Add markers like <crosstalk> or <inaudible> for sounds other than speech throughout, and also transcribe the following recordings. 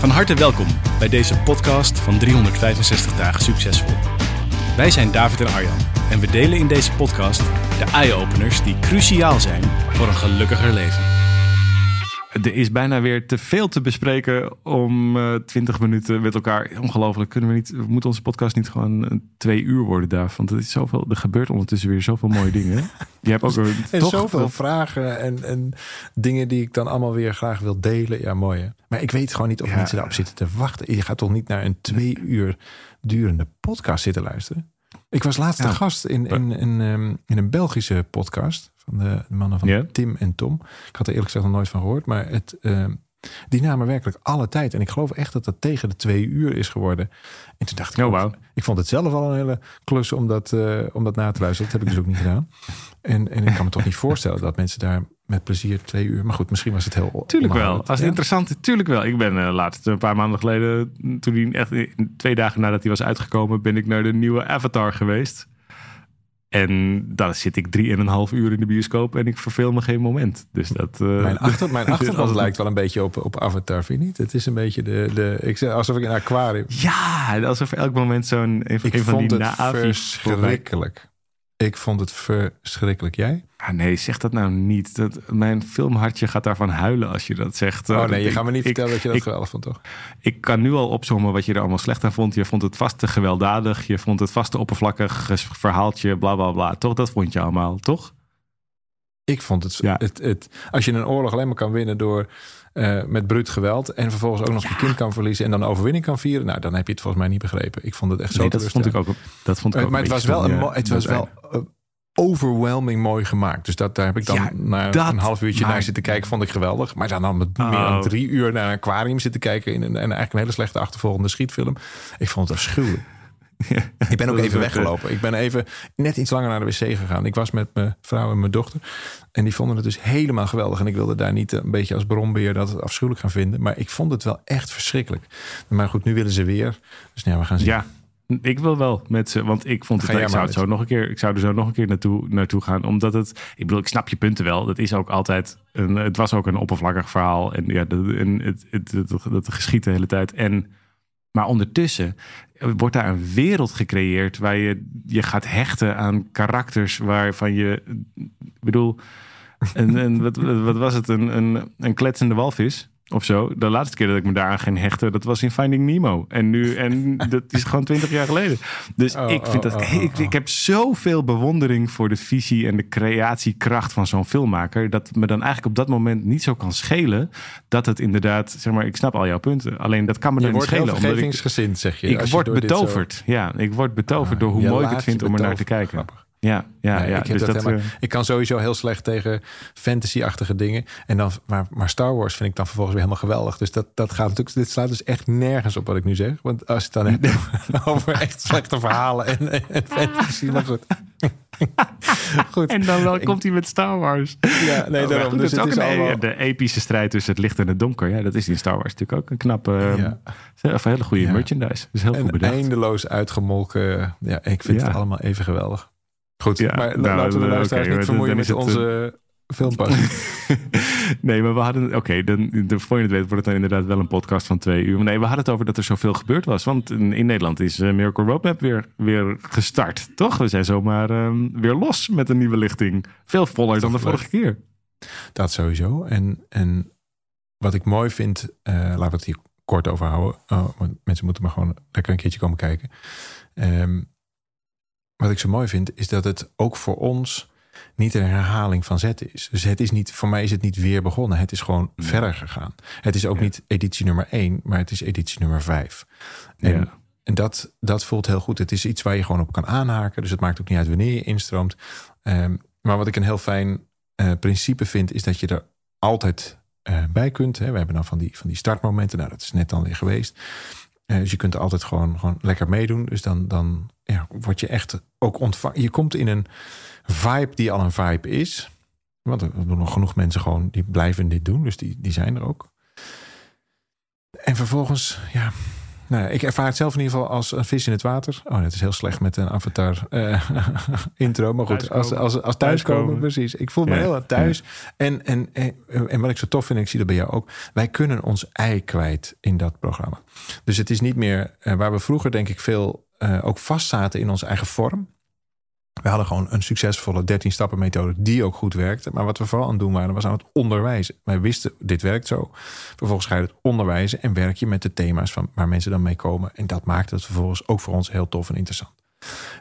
Van harte welkom bij deze podcast van 365 dagen succesvol. Wij zijn David en Arjan en we delen in deze podcast de eye-openers die cruciaal zijn voor een gelukkiger leven. Er is bijna weer te veel te bespreken om eh 20 minuten met elkaar. Ongelooflijk. Kunnen we niet, moet onze podcast niet gewoon eh, twee uur worden daar? Want er, is zoveel, er gebeurt ondertussen weer zoveel mooie dingen. <laughs> Je hebt ook een, En toch, zoveel vragen en, en dingen die ik dan allemaal weer graag wil delen. Ja, mooi hè? Maar ik weet gewoon niet of Ja. mensen daarop zitten te wachten. Je gaat toch niet naar een twee uur durende podcast zitten luisteren? Ik was laatst Ja. te gast in, in, in, ehm, in een Belgische podcast van de mannen van. Tim en Tom. Ik had er eerlijk gezegd nog nooit van gehoord. Maar het, ehm, die namen werkelijk alle tijd. En ik geloof echt dat dat tegen de twee uur is geworden. En toen dacht ik, Oh, wauw. ik vond het zelf al een hele klus om dat, eh, om dat na te luisteren. Dat heb ik dus ook niet gedaan. En, en ik kan me toch niet voorstellen dat mensen daar met plezier twee uur... Maar goed, misschien was het heel Tuurlijk wel. Als het Ja. interessant is, tuurlijk wel. Ik ben eh, laatst een paar maanden geleden, toen hij echt twee dagen nadat hij was uitgekomen, ben ik naar de nieuwe Avatar geweest. En dan zit ik drieënhalf uur in de bioscoop en ik verveel me geen moment. Dus dat. eh, Mijn, <laughs> achter, mijn <laughs> dus lijkt wel een beetje op, op Avatar, vind je niet? Het is een beetje de... de ik zeg, alsof ik in een aquarium... Ja, alsof elk moment zo'n een, Ik een van vond die het verschrikkelijk. Ik vond het verschrikkelijk. Jij? Ah, nee, zeg dat nou niet. Dat, mijn filmhartje gaat daarvan huilen als je dat zegt. Oh nee, je Ik- gaat me niet ik- vertellen dat je dat ik, geweldig vond, toch? ik kan nu al opzommen wat je er allemaal slecht aan vond. Je vond het vast te gewelddadig. Je vond het vast te oppervlakkig verhaaltje, bla bla bla. Toch, dat vond je allemaal, toch? Ik vond het, Ja. het, het... Als je een oorlog alleen maar kan winnen door... eh, met bruut geweld en vervolgens ook nog je kind kan verliezen en dan een overwinning kan vieren. Nou, dan heb je het volgens mij niet begrepen. Ik vond het echt zo Nee, dat vond ik ook. Dat vond ik Eh, ook maar het was wel, een, ja, het was wel eh, overwhelming mooi gemaakt. Dus dat, daar heb ik dan Ja, na dat, een half uurtje maar- naar zitten kijken. Vond ik geweldig. Maar dan, dan met meer Oh. dan drie uur naar een aquarium zitten kijken. In een, en eigenlijk een hele slechte achtervolgende schietfilm. Ik vond het afschuwelijk. Ik ben ook <laughs> Dat even eh, weggelopen. Ik ben even net iets langer naar de wc gegaan. Ik was met mijn vrouw en mijn dochter. En die vonden het dus helemaal geweldig. En ik wilde daar niet een beetje als brombeer dat afschuwelijk gaan vinden. Maar ik vond het wel echt verschrikkelijk. Maar goed, nu willen ze weer. Dus nou ja, we gaan zien. Ja, ik wil wel met ze, want ik vond het. Ik zou het zo nog een keer. Ik zou er zo nog een keer naartoe, naartoe gaan, omdat het. Ik bedoel, ik snap je punten wel. Dat is ook altijd. Een, het was ook een oppervlakkig verhaal en ja, de, en het, het, het, het, het geschiet de hele tijd. En maar ondertussen wordt daar een wereld gecreëerd waar je je gaat hechten aan karakters waarvan je, ik bedoel, een, een, wat, wat was het, een, een, een kletsende walvis of zo. De laatste keer dat ik me daaraan ging hechten, dat was in Finding Nemo. En nu, en dat is gewoon twintig jaar geleden. Dus Oh, ik vind oh, dat, oh, ik, ik heb zoveel bewondering voor de visie en de creatiekracht van zo'n filmmaker, dat me dan eigenlijk op dat moment niet zo kan schelen dat het inderdaad, zeg maar, ik snap al jouw punten, alleen dat kan me Je dan niet schelen. omdat ik, vergevingsgezind, zeg je. ik je word zo- betoverd. Ja, ik word betoverd Ah, door hoe je mooi ik het vind je om er naar te kijken. Grappig. Ja, ja, Nee, ja. ik, heb dus dat dat, helemaal- eh, ik kan sowieso heel slecht tegen fantasy-achtige dingen. En dan, maar, maar Star Wars vind ik dan vervolgens weer helemaal geweldig. Dus dat, dat gaat natuurlijk. Dit slaat dus echt nergens op wat ik nu zeg. Want als je het dan hebt <laughs> over echt slechte verhalen en, en fantasy. Maar goed. <laughs> goed. En dan wel Ik- komt hij met Star Wars. Ja, nee, Oh, daarom. goed, Dus het is is ook een, allemaal... de epische strijd tussen het licht en het donker. Ja, dat is in Star Wars natuurlijk ook een knappe, Ja. of een hele goede Ja. merchandise. Dus heel goed En bedacht. eindeloos uitgemolken. Ja, ik vind Ja. het allemaal even geweldig. Goed, Ja, maar nou, laten we de oké, luisteraars niet vermoeien met onze filmpassie. <laughs> nee, maar we hadden... Oké, dan, de, voor je het weet wordt het dan inderdaad wel een podcast van twee uur. Maar nee, we hadden het over dat er zoveel gebeurd was. Want in, in Nederland is eh, Miracle Roadmap weer, weer gestart. Toch? We zijn zomaar ehm, weer los met een nieuwe lichting. Veel voller dan de vorige keer. Dat sowieso. En, en wat ik mooi vind, eh laten we het hier kort over houden. Oh, want mensen moeten maar gewoon lekker een keertje komen kijken. Ehm, wat ik zo mooi vind, is dat het ook voor ons niet een herhaling van zetten is. Dus het is niet, voor mij is het niet weer begonnen. Het is gewoon verder gegaan. Het is ook Ja. niet editie nummer 1, maar het is editie nummer 5. En, Ja. en dat, dat voelt heel goed. Het is iets waar je gewoon op kan aanhaken. Dus het maakt ook niet uit wanneer je instroomt. Ehm, maar wat ik een heel fijn eh, principe vind, is dat je er altijd eh, bij kunt. Hè. We hebben dan van die, van die startmomenten. Nou, dat is net dan weer geweest. Eh, dus je kunt altijd gewoon, gewoon lekker meedoen. Dus dan, dan ja, word je echt ook ontvangen. Je komt in een vibe die al een vibe is. Want er doen nog genoeg mensen gewoon die blijven dit doen. Dus die, die zijn er ook. En vervolgens, ja, nou, ik ervaar het zelf in ieder geval als een vis in het water. Oh, het is heel slecht met een avatar uh, <laughs> intro. Maar goed, als, als, als thuiskomen, precies. Ik voel me heel erg thuis. En, en, en, en, wat ik zo tof vind, ik zie dat bij jou ook. Wij kunnen ons ei kwijt in dat programma. Dus het is niet meer uh, waar we vroeger denk ik veel uh, ook vast zaten in onze eigen vorm. We hadden gewoon een succesvolle 13 stappen methode die ook goed werkte. Maar wat we vooral aan het doen waren, was aan het onderwijzen. Wij wisten, dit werkt zo. Vervolgens ga je het onderwijzen en werk je met de thema's van waar mensen dan mee komen. En dat maakt het vervolgens ook voor ons heel tof en interessant.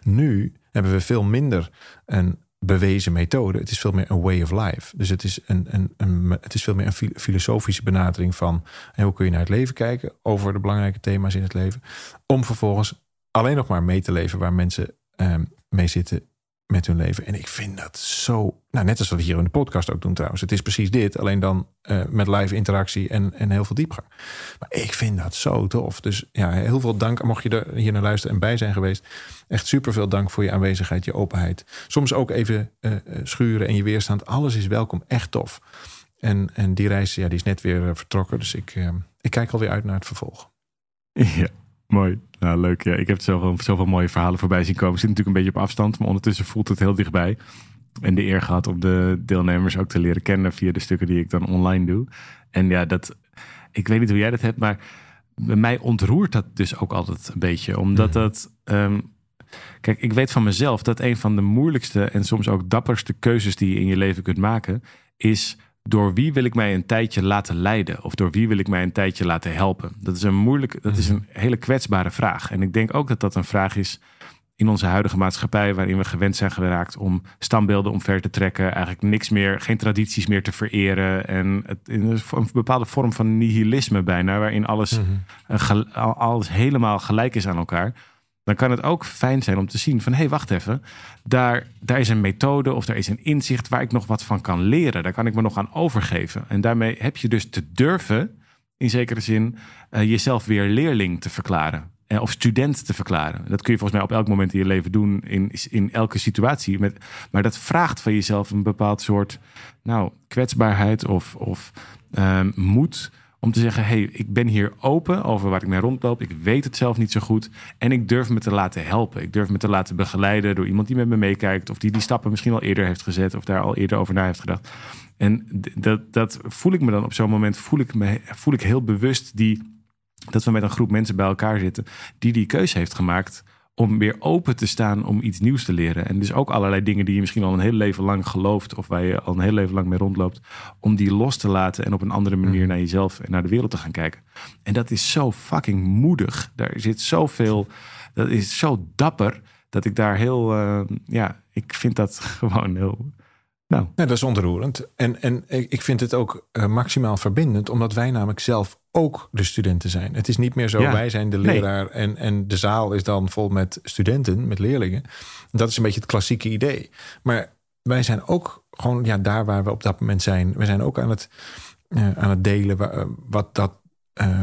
Nu hebben we veel minder een bewezen methode. Het is veel meer een way of life. Dus het is, een, een, een het is veel meer een filosofische benadering van hoe kun je naar het leven kijken over de belangrijke thema's in het leven. Om vervolgens alleen nog maar mee te leven waar mensen um, mee zitten met hun leven. En ik vind dat zo. Nou, net als wat we hier in de podcast ook doen trouwens. Het is precies dit, alleen dan uh, met live interactie en, en heel veel diepgang. Maar ik vind dat zo tof. Dus ja, heel veel dank. Mocht je er hier naar luisteren en bij zijn geweest. Echt super veel dank voor je aanwezigheid, je openheid. Soms ook even uh, schuren en je weerstand. Alles is welkom. Echt tof. En, en die reis, ja, die is net weer vertrokken. Dus ik, ik kijk alweer uit naar het vervolg. <laughs> Ja, mooi. Nou, leuk. Ja, ik heb zoveel, zoveel mooie verhalen voorbij zien komen. Ik zit natuurlijk een beetje op afstand, maar ondertussen voelt het heel dichtbij. En de eer gehad om de deelnemers ook te leren kennen via de stukken die ik dan online doe. En ja, dat, ik weet niet hoe jij dat hebt, maar bij mij ontroert dat dus ook altijd een beetje. Omdat mhm. dat. Um, kijk, ik weet van mezelf dat een van de moeilijkste en soms ook dapperste keuzes die je in je leven kunt maken, is door wie wil ik mij een tijdje laten leiden? Of door wie wil ik mij een tijdje laten helpen? Dat is een moeilijk, dat is een hele kwetsbare vraag. En ik denk ook dat dat een vraag is in onze huidige maatschappij, waarin we gewend zijn geraakt om standbeelden omver te trekken, eigenlijk niks meer, geen tradities meer te vereren en het, in een bepaalde vorm van nihilisme bijna, waarin alles, mhm. alles helemaal gelijk is aan elkaar dan kan het ook fijn zijn om te zien van hé, hey, wacht even, daar, daar is een methode of daar is een inzicht waar ik nog wat van kan leren. Daar kan ik me nog aan overgeven. En daarmee heb je dus te durven, in zekere zin, uh, jezelf weer leerling te verklaren. Uh, of student te verklaren. Dat kun je volgens mij op elk moment in je leven doen, in, in elke situatie. Met, maar dat vraagt van jezelf een bepaald soort nou, kwetsbaarheid of, of uh, moed om te zeggen, hey, ik ben hier open over waar ik mee rondloop. Ik weet het zelf niet zo goed. En ik durf me te laten helpen. Ik durf me te laten begeleiden door iemand die met me meekijkt. Of die die stappen misschien al eerder heeft gezet. Of daar al eerder over na heeft gedacht. En dat, dat voel ik me dan op zo'n moment, voel ik, me, voel ik heel bewust die, dat we met een groep mensen bij elkaar zitten. Die die keuze heeft gemaakt om weer open te staan om iets nieuws te leren. En dus ook allerlei dingen die je misschien al een heel leven lang gelooft of waar je al een heel leven lang mee rondloopt, om die los te laten en op een andere manier mm. naar jezelf en naar de wereld te gaan kijken. En dat is zo fucking moedig. Daar zit zoveel, dat is zo dapper dat ik daar heel, uh, ja, ik vind dat <laughs> gewoon heel nou. Ja, dat is ontroerend. En, en ik vind het ook uh, maximaal verbindend, omdat wij namelijk zelf ook de studenten zijn. Het is niet meer zo, wij zijn de leraar en, en de zaal is dan vol met studenten, met leerlingen. Dat is een beetje het klassieke idee. Maar wij zijn ook gewoon ja, daar waar we op dat moment zijn. We zijn ook aan het, uh, aan het delen wat dat. Uh,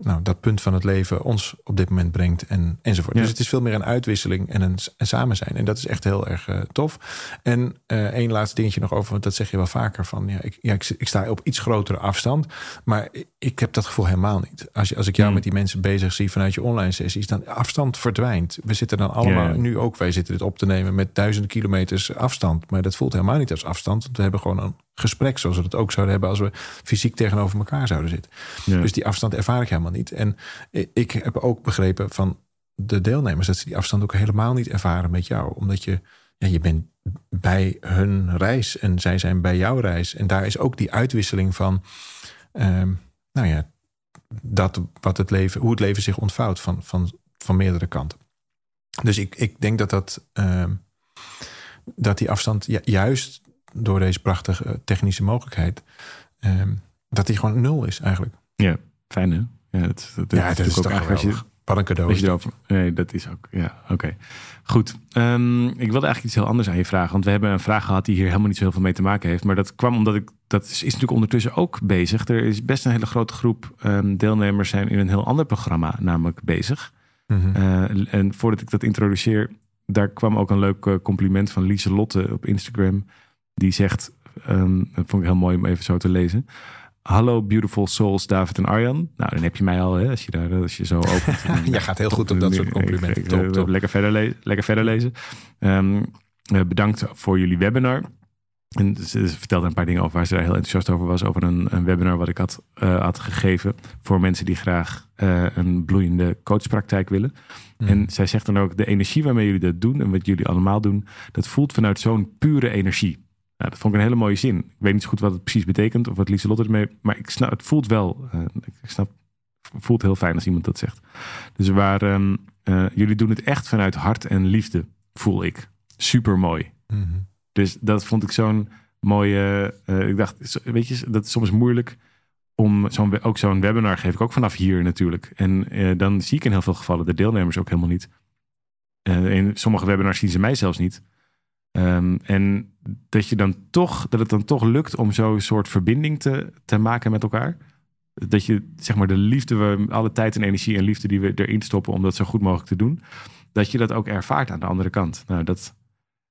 nou, dat punt van het leven ons op dit moment brengt en, enzovoort. Dus het is veel meer een uitwisseling en een, een samen zijn. En dat is echt heel erg uh, tof. En uh, één laatste dingetje nog over, want dat zeg je wel vaker van, ja, ik, ja, ik, ik, sta op iets grotere afstand, maar ik heb dat gevoel helemaal niet. Als, je, als ik jou mm. met die mensen bezig zie vanuit je online sessies, dan afstand verdwijnt. We zitten dan allemaal, nu ook, wij zitten dit op te nemen met duizenden kilometers afstand, maar dat voelt helemaal niet als afstand, want we hebben gewoon een gesprek zoals we het ook zouden hebben als we fysiek tegenover elkaar zouden zitten. Dus die afstand ervaar ik helemaal niet. En ik heb ook begrepen van de deelnemers dat ze die afstand ook helemaal niet ervaren met jou, omdat je ja, je bent bij hun reis en zij zijn bij jouw reis. En daar is ook die uitwisseling van, ehm, nou ja, dat wat het leven, hoe het leven zich ontvouwt van, van, van meerdere kanten. Dus ik, ik denk dat dat, ehm, dat die afstand juist door deze prachtige technische mogelijkheid, ehm, dat die gewoon nul is eigenlijk. Ja, fijn hè? Ja, het, het, ja, is toch eigenlijk je, Wat een cadeau. Is dat. erover? Nee, dat is ook. Ja, oké. Goed. Ehm, ik wilde eigenlijk iets heel anders aan je vragen. Want we hebben een vraag gehad die hier helemaal niet zo heel veel mee te maken heeft. Maar dat kwam omdat ik. Dat is, is natuurlijk ondertussen ook bezig. Er is best een hele grote groep ehm, deelnemers zijn in een heel ander programma namelijk bezig. Mhm. Eh, en voordat ik dat introduceer, daar kwam ook een leuk eh, compliment van Lieselotte op Instagram. Die zegt, ehm, dat vond ik heel mooi om even zo te lezen. Hallo beautiful souls, David en Arjan. Nou, dan heb je mij al, hè, als je daar als je zo opent. <laughs> Jij gaat heel goed op dat soort complimenten. Ik- Top, ik- top. Lekker, verder le- lekker verder lezen. Ehm, eh, bedankt voor jullie webinar. En ze, vertelde een paar dingen over waar ze daar heel enthousiast over was. Over een, een webinar wat ik had, eh, had gegeven voor mensen die graag eh, een bloeiende coachpraktijk willen. Mhm. En zij zegt dan ook, de energie waarmee jullie dat doen en wat jullie allemaal doen, dat voelt vanuit zo'n pure energie. Nou, dat vond ik een hele mooie zin. Ik weet niet zo goed wat het precies betekent of wat Lieselotte ermee, maar ik snap, het voelt wel, eh, ik snap, het voelt heel fijn als iemand dat zegt. Dus waar, eh, jullie doen het echt vanuit hart en liefde, voel ik. Super mooi. Mhm. Dus dat vond ik zo'n mooie. eh, ik dacht, weet je, dat is soms moeilijk om zo'n ook zo'n webinar geef ik ook vanaf hier natuurlijk. En dan zie ik in heel veel gevallen de deelnemers ook helemaal niet. In sommige webinars zien ze mij zelfs niet. Ehm, en dat je dan toch, dat het dan toch lukt om zo'n soort verbinding te, te maken met elkaar. Dat je zeg maar de liefde, we, alle tijd en energie en liefde die we erin stoppen om dat zo goed mogelijk te doen, dat je dat ook ervaart aan de andere kant. Nou, dat,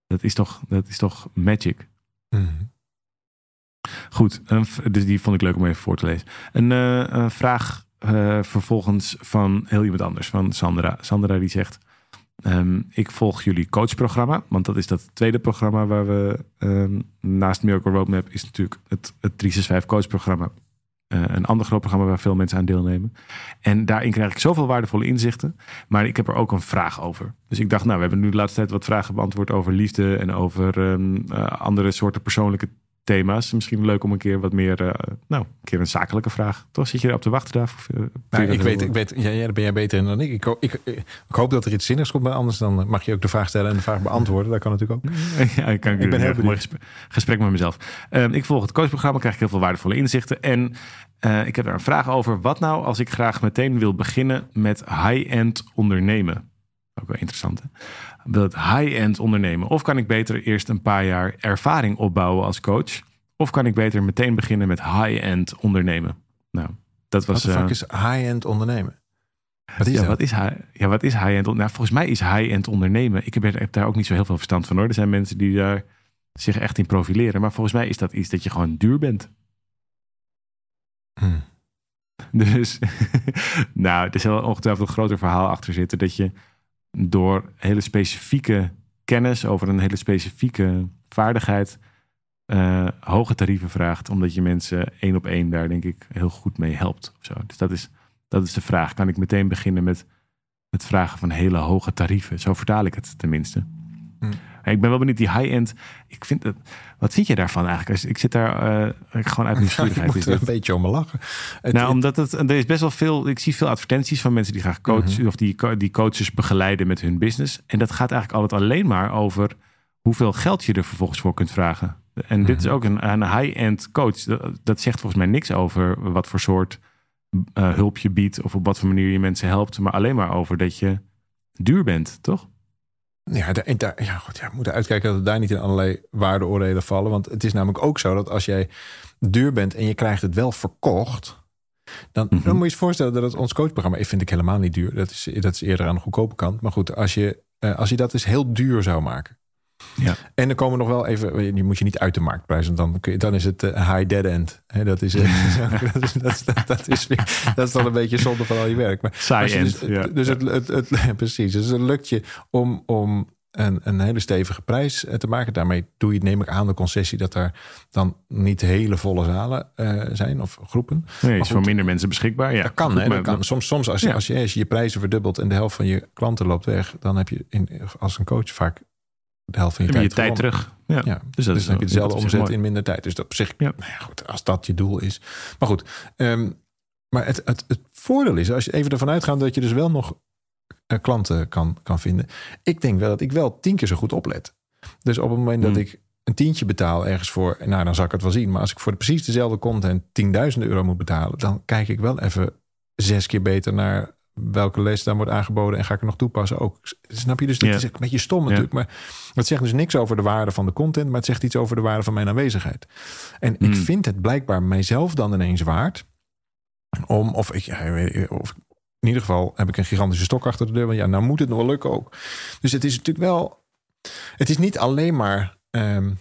dat, is, toch, dat is toch magic. Mhm. Goed, dus die vond ik leuk om even voor te lezen. Een, eh, vraag eh, vervolgens van heel iemand anders, van Sandra. Sandra die zegt, ehm, ik volg jullie coachprogramma, want dat is dat tweede programma waar we ehm, naast Miracle Roadmap is natuurlijk het, het 365 coachprogramma. Eh, een ander groot programma waar veel mensen aan deelnemen. En daarin krijg ik zoveel waardevolle inzichten. Maar ik heb er ook een vraag over. Dus ik dacht, nou, we hebben nu de laatste tijd wat vragen beantwoord over liefde en over ehm, eh, andere soorten persoonlijke thema's. Misschien leuk om een keer wat meer, eh, nou, een keer een zakelijke vraag. Toch zit je erop te wachten daar? Of, eh, Nou, ik, weet, ik weet, ja, ja, daar ben jij beter in dan ik. Ik, ik. ik hoop dat er iets zinnigs komt, maar anders dan mag je ook de vraag stellen en de vraag beantwoorden. Dat kan natuurlijk ook. <laughs> ja, ik, kan, Ik ben heel een mooi gesprek, gesprek met mezelf. Ehm, ik volg het coachprogramma, krijg ik heel veel waardevolle inzichten. En eh, ik heb daar een vraag over. Wat nou als ik graag meteen wil beginnen met high-end ondernemen? Ook wel interessant, hè? Wil het high-end ondernemen? Of kan ik beter eerst een paar jaar ervaring opbouwen als coach? Of kan ik beter meteen beginnen met high-end ondernemen? Nou, dat Wat was... fuck eh, is high-end ondernemen? Wat is ja, dat? wat is, hi- ja, wat is high-end? Nou, volgens mij is high-end ondernemen. Ik heb, daar ook niet zo heel veel verstand van hoor. Er zijn mensen die daar zich echt in profileren. Maar volgens mij is dat iets dat je gewoon duur bent. Hm. <laughs> Dus, <laughs> nou, er zal ongetwijfeld een groter verhaal achter zitten. Dat je door hele specifieke kennis over een hele specifieke vaardigheid eh, hoge tarieven vraagt. Omdat je mensen één op één daar denk ik heel goed mee helpt. Of zo. Dus dat is, dat is de vraag. Kan ik meteen beginnen met het vragen van hele hoge tarieven? Zo vertaal ik het tenminste. Hm. Ik ben wel benieuwd, die high-end. Ik vind het, wat vind jij daarvan eigenlijk? Als- Ik zit daar eh, gewoon uit <laughs> ik nieuwsgierigheid. moet Is er dit- een beetje om me lachen. Het- nou, omdat het, er is best wel veel. Ik zie veel advertenties van mensen die graag coachen. Mhm. of die, die coaches begeleiden met hun business. En dat gaat eigenlijk altijd alleen maar over hoeveel geld je er vervolgens voor kunt vragen. En dit is Mhm. ook een, een high-end coach. Dat, dat zegt volgens mij niks over wat voor soort eh, hulp je biedt. of op wat voor manier je mensen helpt. Maar alleen maar over dat je duur bent, toch? Ja, ja, goed, ja, we moeten uitkijken dat we daar niet in allerlei waardeoordelen vallen. Want het is namelijk ook zo dat als jij duur bent en je krijgt het wel verkocht. Dan, Mhm. dan moet je je voorstellen dat het ons coachprogramma, ik vind ik helemaal niet duur. Dat is, dat is eerder aan de goedkope kant. Maar goed, als je, eh, als je dat dus heel duur zou maken. Ja. En dan komen nog wel even, die moet je niet uit de markt prijzen. want Dan, kun je, dan is het eh, high dead end. Hè, dat, is, eh, <laughs> <laughs> dat, is, dat, is- dat, dat is, dat is dan een beetje zonde van al je werk. Maar Saai end. dus, ja. dus het, het, het, <laughs> precies. Dus het lukt je om, om een, een hele stevige prijs eh, te maken. Daarmee doe je, neem ik aan, de concessie dat er dan niet hele volle zalen eh, zijn of groepen. nee, maar is voor minder mensen beschikbaar. Ja, dat kan, Goed, hè? maar- Dat kan. Soms, soms als, je, Ja. als, je, als je je prijzen verdubbelt en de helft van je klanten loopt weg, dan heb je in, als een coach vaak de helft van je tijd terug. Ja. Ja, Dus dat dus is dan heb je dezelfde omzet in minder tijd. Dus dat op zich, Ja. nou ja, goed, als dat je doel is. Maar goed, ehm, maar het, het, het voordeel is, als je even ervan uitgaat dat je dus wel nog eh, klanten kan, kan vinden. Ik denk wel dat ik wel tien keer zo goed oplet. Dus op het moment dat Hmm. ik een tientje betaal ergens voor, nou dan zal ik het wel zien. Maar als ik voor precies dezelfde content 10.000 euro moet betalen, dan kijk ik wel even zes keer beter naar welke les dan wordt aangeboden en ga ik er nog toepassen ook. Snap je? Dus dat Ja. is een beetje stom natuurlijk. Maar het zegt dus niks over de waarde van de content, maar het zegt iets over de waarde van mijn aanwezigheid. En ik Hmm. vind het blijkbaar mijzelf dan ineens waard om, of ik, weet- of in ieder geval heb ik een gigantische stok achter de deur. Want ja, nou moet het nog wel lukken ook. Dus het is natuurlijk wel, het is niet alleen maar ehm,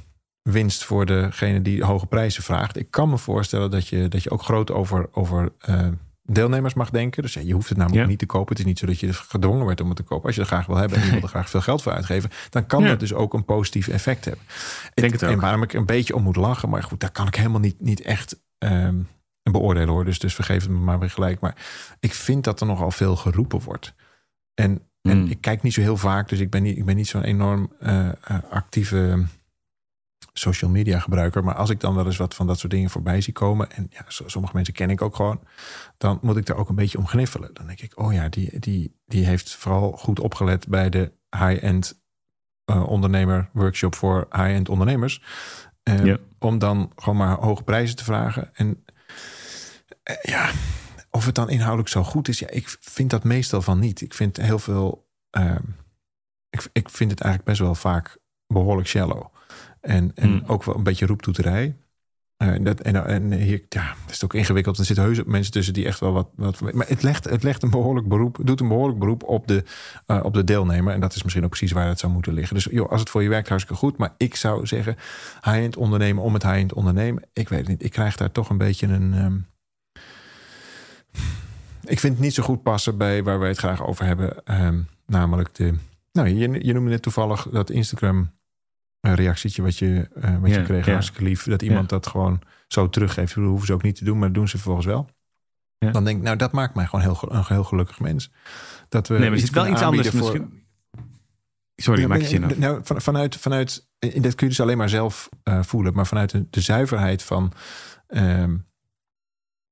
winst voor degene die hoge prijzen vraagt. Ik kan me voorstellen dat je, dat je ook groot over, over eh, deelnemers mag denken. Dus je hoeft het namelijk Ja. niet te kopen. Het is niet zo dat je gedwongen wordt om het te kopen. Als je het graag wil hebben en je wil er graag veel geld voor uitgeven, dan kan Ja. dat dus ook een positief effect hebben. denk het ook. En waarom ik een beetje om moet lachen, maar goed, daar kan ik helemaal niet, niet echt ehm, beoordelen hoor. Dus, dus vergeef het me maar weer gelijk. Maar ik vind dat er nogal veel geroepen wordt. En, en Mm. ik kijk niet zo heel vaak, dus ik ben niet, ik ben niet zo'n enorm eh, eh, actieve social media gebruiker. Maar als ik dan wel eens wat van dat soort dingen voorbij zie komen. En ja, so- sommige mensen ken ik ook gewoon. Dan moet ik daar ook een beetje om gniffelen. Dan denk ik, oh ja, die, die, die heeft vooral goed opgelet bij de high-end eh, ondernemer workshop voor high-end ondernemers. Eh, Ja. Om dan gewoon maar hoge prijzen te vragen. En eh, ja, of het dan inhoudelijk zo goed is. Ja, ik vind dat meestal van niet. Ik vind heel veel. ehm, ik, ik vind het eigenlijk best wel vaak behoorlijk shallow. En, en Hmm. ook wel een beetje roeptoeterij. Eh, dat, en, en hier, ja, het is ook ingewikkeld. Er zitten heus mensen tussen die echt wel wat. wat maar het legt, het legt een behoorlijk beroep, doet een behoorlijk beroep op de, eh, op de deelnemer. En dat is misschien ook precies waar het zou moeten liggen. Dus joh, als het voor je werkt, hartstikke goed. Maar ik zou zeggen, high-end ondernemen om het high-end ondernemen. Ik weet het niet. Ik krijg daar toch een beetje een. ehm, ik vind het niet zo goed passen bij waar wij het graag over hebben. ehm, namelijk de. Nou, je, je noemde net toevallig dat Instagram reactietje wat je, eh, wat je kreeg. ja. Hartstikke lief. Dat iemand dat gewoon zo teruggeeft. Dat hoeven ze ook niet te doen, maar dat doen ze vervolgens wel. Ja. Dan denk ik, nou, dat maakt mij gewoon heel, een heel gelukkig mens. Dat we Nee, maar iets zit wel iets anders voor- misschien. Sorry, maak je zin af. nou, van, vanuit, vanuit, dat kun je dus alleen maar zelf eh, voelen, maar vanuit de, de zuiverheid van, ehm,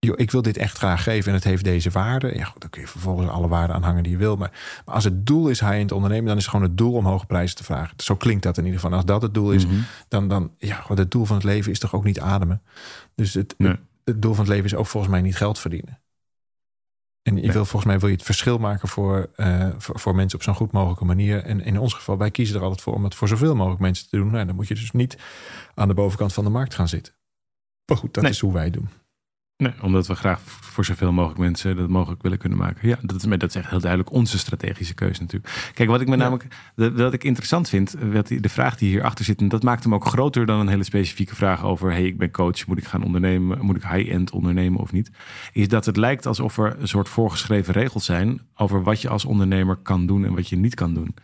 joh, ik wil dit echt graag geven en het heeft deze waarde. Ja, goed, dan kun je vervolgens alle waarden aanhangen die je wil. Maar, maar als het doel is high-end ondernemen, dan is het gewoon het doel om hoge prijzen te vragen. Zo klinkt dat in ieder geval. Als dat het doel is, Mhm. dan, dan ja, goed, het doel van het leven is toch ook niet ademen. Dus het, Nee. het, het doel van het leven is ook volgens mij niet geld verdienen. En je Nee. wil volgens mij wil je het verschil maken voor, eh, voor, voor mensen op zo'n goed mogelijke manier. En in ons geval, wij kiezen er altijd voor om het voor zoveel mogelijk mensen te doen. Nou, dan moet je dus niet aan de bovenkant van de markt gaan zitten. Maar goed, dat Nee. is hoe wij het doen. Nee, omdat we graag voor zoveel mogelijk mensen dat mogelijk willen kunnen maken. Ja, dat is, maar dat is echt heel duidelijk onze strategische keuze natuurlijk. Kijk, wat ik me Ja. namelijk, wat ik interessant vind, wat de vraag die hierachter zit, en dat maakt hem ook groter dan een hele specifieke vraag over, hey, ik ben coach, moet ik gaan ondernemen, moet ik high-end ondernemen of niet, is dat het lijkt alsof er een soort voorgeschreven regels zijn over wat je als ondernemer kan doen en wat je niet kan doen.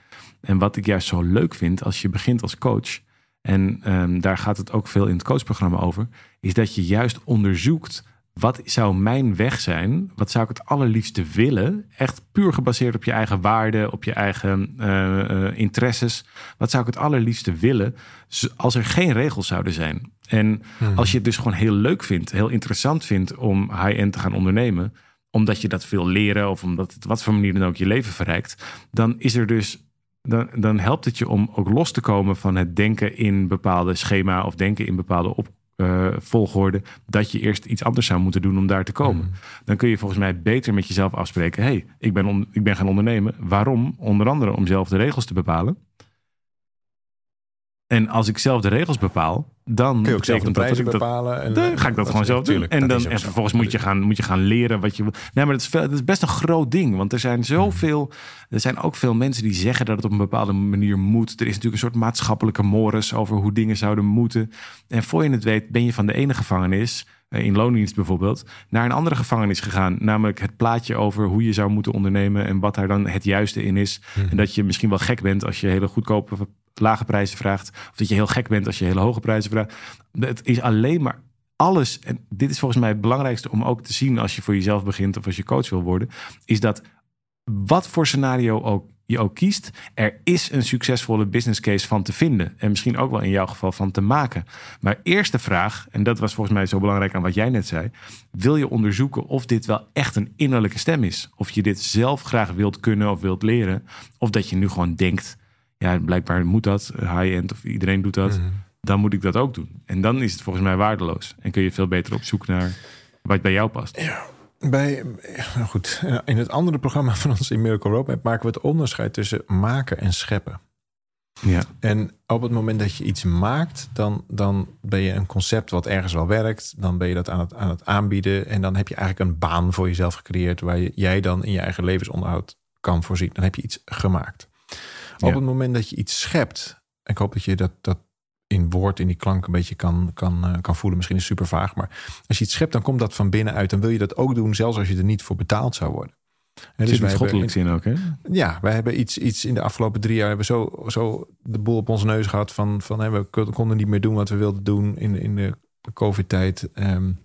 En wat ik juist zo leuk vind als je begint als coach, en ehm, daar gaat het ook veel in het coachprogramma over, is dat je juist onderzoekt wat zou mijn weg zijn? Wat zou ik het allerliefste willen? Echt puur gebaseerd op je eigen waarden, op je eigen eh, eh, interesses. Wat zou ik het allerliefste willen als er geen regels zouden zijn? En als je het dus gewoon heel leuk vindt, heel interessant vindt om high-end te gaan ondernemen, omdat je dat wil leren of omdat het wat voor manier dan ook je leven verrijkt, dan is er dus dan, dan helpt het je om ook los te komen van het denken in bepaalde schema of denken in bepaalde op, eh, volgorde. Dat je eerst iets anders zou moeten doen om daar te komen. Mm. Dan kun je volgens mij beter met jezelf afspreken. hey, ik, ben on- ik ben gaan ondernemen. Waarom? Onder andere om zelf de regels te bepalen. En als ik zelf de regels bepaal, dan Kun je ook zelf de prijzen dat bepalen. En, dan ga ik dat gewoon zelf doen. En, dan, en vervolgens moet je, gaan, moet je gaan leren wat je wil. Nee, maar dat is, veel, dat is best een groot ding. Want er zijn zoveel. Er zijn ook veel mensen die zeggen dat het op een bepaalde manier moet. Er is natuurlijk een soort maatschappelijke mores over hoe dingen zouden moeten. En voor je het weet, ben je van de ene gevangenis. eh, In loondienst bijvoorbeeld, naar een andere gevangenis gegaan. Namelijk het plaatje over hoe je zou moeten ondernemen en wat daar dan het juiste in is. En dat je misschien wel gek bent als je hele goedkope, lage prijzen vraagt. Of dat je heel gek bent als je hele hoge prijzen vraagt. Het is alleen maar alles, en dit is volgens mij het belangrijkste om ook te zien als je voor jezelf begint of als je coach wil worden, is dat wat voor scenario ook je ook kiest, er is een succesvolle business case van te vinden. En misschien ook wel in jouw geval van te maken. Maar eerste vraag, en dat was volgens mij zo belangrijk aan wat jij net zei, wil je onderzoeken of dit wel echt een innerlijke stem is? Of je dit zelf graag wilt kunnen of wilt leren? Of dat je nu gewoon denkt, ja, blijkbaar moet dat, high-end of iedereen doet dat Mhm. dan moet ik dat ook doen. En dan is het volgens mij waardeloos. En kun je veel beter op zoek naar wat bij jou past. bij, nou goed, in het andere programma van ons in Miracle Roadmap maken we het onderscheid tussen maken en scheppen. Ja. En op het moment dat je iets maakt, dan, dan ben je een concept wat ergens wel werkt. Dan ben je dat aan het, aan het aanbieden. En dan heb je eigenlijk een baan voor jezelf gecreëerd. Waar je, jij dan in je eigen levensonderhoud kan voorzien. Dan heb je iets gemaakt. Op het moment dat je iets schept. Ik hoop dat je dat, dat in woord, in die klank een beetje kan, kan, uh, kan voelen. Misschien is het super vaag. Maar als je iets schept, dan komt dat van binnenuit. Dan wil je dat ook doen, zelfs als je er niet voor betaald zou worden. En dus wij goddelijks in ook, hè? Ja, wij hebben iets, iets in de afgelopen drie jaar hebben zo, zo de boel op onze neus gehad van, van hè, we konden niet meer doen wat we wilden doen in, in de COVID-tijd. Um,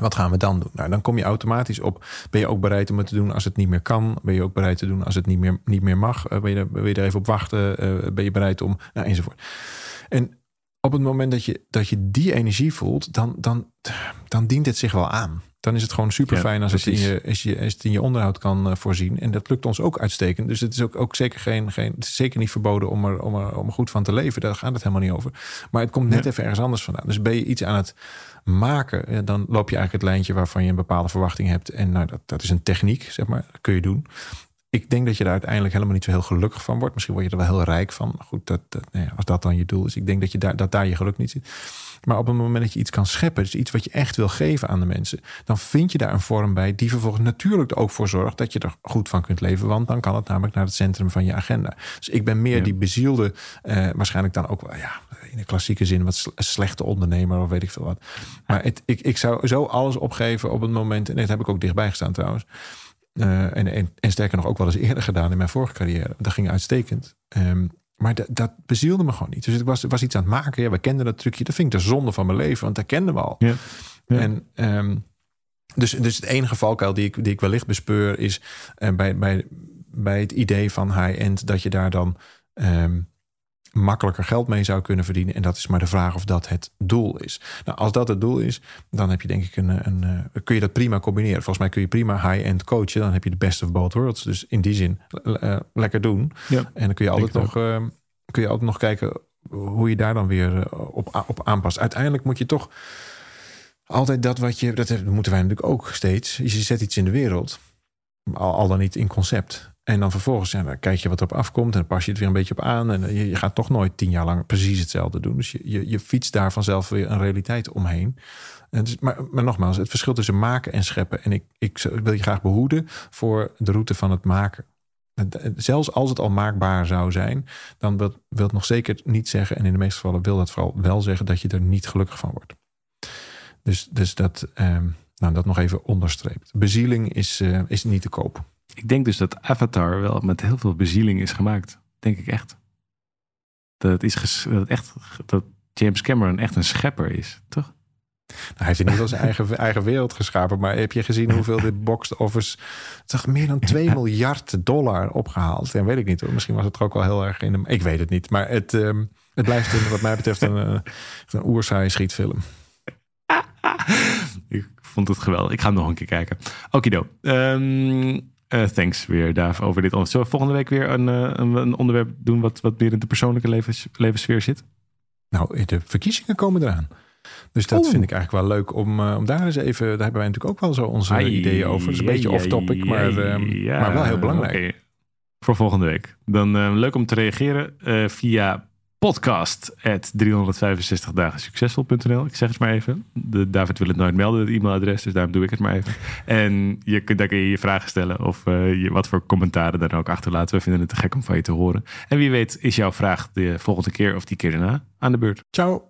wat gaan we dan doen? Nou, dan kom je automatisch op. Ben je ook bereid om het te doen als het niet meer kan? Ben je ook bereid te doen als het niet meer, niet meer mag? Uh, ben, je, ben je er even op wachten? Uh, ben je bereid om. Nou, enzovoort. En op het moment dat je, dat je die energie voelt, dan, dan, dan dient het zich wel aan. Dan is het gewoon super fijn als, het in je, als, je, als het in je onderhoud kan uh, voorzien. En dat lukt ons ook uitstekend. Dus het is ook, ook zeker, geen, geen, het is zeker niet verboden om er, om, er, om er goed van te leven. Daar gaat het helemaal niet over. Maar het komt net ja. even ergens anders vandaan. Dus ben je iets aan het maken, dan loop je eigenlijk het lijntje waarvan je een bepaalde verwachting hebt. En nou, dat, dat is een techniek, zeg maar. Dat kun je doen. Ik denk dat je daar uiteindelijk helemaal niet zo heel gelukkig van wordt. Misschien word je er wel heel rijk van. Maar goed, dat, dat, nee, als dat dan je doel is. Ik denk dat, je daar, dat daar je geluk niet zit. Maar op het moment dat je iets kan scheppen, dus iets wat je echt wil geven aan de mensen, dan vind je daar een vorm bij die vervolgens natuurlijk er ook voor zorgt dat je er goed van kunt leven. Want dan kan het namelijk naar het centrum van je agenda. Dus ik ben meer ja. die bezielde, uh, waarschijnlijk dan ook wel, ja, in de klassieke zin wat slechte ondernemer of weet ik veel wat. Maar het, ik, ik zou zo alles opgeven op het moment, en dat heb ik ook dichtbij gestaan trouwens. Uh, en, en, en, sterker nog ook wel eens eerder gedaan in mijn vorige carrière. Dat ging uitstekend. Um, maar dat, bezielde me gewoon niet. Dus ik was, was iets aan het maken. Ja, we kenden dat trucje. Dat vind ik de zonde van mijn leven, want dat kenden we al. Ja. ja. En um, dus, dus het enige valkuil die ik, die ik wellicht bespeur is uh, bij, bij, bij het idee van high-end dat je daar dan um, makkelijker geld mee zou kunnen verdienen. En dat is maar de vraag of dat het doel is. Nou, als dat het doel is, dan heb je denk ik een, een, een kun je dat prima combineren. Volgens mij kun je prima high-end coachen. Dan heb je de best of both worlds. Dus in die zin uh, lekker doen. Ja, en dan kun je altijd nog, uh, kun je altijd nog kijken hoe je daar dan weer op, op aanpast. Uiteindelijk moet je toch altijd dat wat je, dat moeten wij natuurlijk ook steeds. Je zet iets in de wereld, al, al dan niet in concept. En dan vervolgens kijk je wat erop afkomt en dan pas je het weer een beetje op aan. En je, je gaat toch nooit tien jaar lang precies hetzelfde doen. Dus je, je, je fietst daar vanzelf weer een realiteit omheen. En dus, maar, maar nogmaals, het verschil tussen maken en scheppen. En ik, ik wil je graag behoeden voor de route van het maken. Zelfs als het al maakbaar zou zijn, dan wil, wil het nog zeker niet zeggen, en in de meeste gevallen wil dat vooral wel zeggen, dat je er niet gelukkig van wordt. Dus, dus dat, eh, nou, dat nog even onderstreept. Bezieling is, is niet te koop. Ik denk dus dat Avatar wel met heel veel bezieling is gemaakt. Denk ik echt. Dat, het is dat, echt, dat James Cameron echt een schepper is, toch? Nou, hij heeft in ieder geval zijn <laughs> eigen, eigen wereld geschapen. Maar heb je gezien <laughs> hoeveel dit box office... toch meer dan 2 miljard dollar opgehaald. En weet ik niet hoor. Misschien was het er ook wel heel erg in de... Ik weet het niet. Maar het, um, het blijft een, wat mij betreft een, uh, een oerzaaie schietfilm. <laughs> ik vond het geweldig. Ik ga hem nog een keer kijken. Okido. Um, Uh, thanks weer, Daaf, over dit onderwerp. Zullen we volgende week weer een, een, een onderwerp doen wat, wat meer in de persoonlijke levens, levenssfeer zit? Nou, de verkiezingen komen eraan. Dus dat Oeh. vind ik eigenlijk wel leuk om, uh, om daar eens even... Daar hebben wij natuurlijk ook wel zo onze ai, ideeën over. Dat is een beetje off-topic, maar, ja, maar wel heel belangrijk. Okay. Voor volgende week. Dan uh, leuk om te reageren via podcast 365 dagen succesvol.nl. Ik zeg het maar even. De, David wil het nooit melden, het e-mailadres, dus daarom doe ik het maar even. En je, daar kun je je vragen stellen of uh, je, wat voor commentaren dan ook achterlaten. We vinden het te gek om van je te horen. En wie weet is jouw vraag de volgende keer of die keer daarna aan de beurt. Ciao.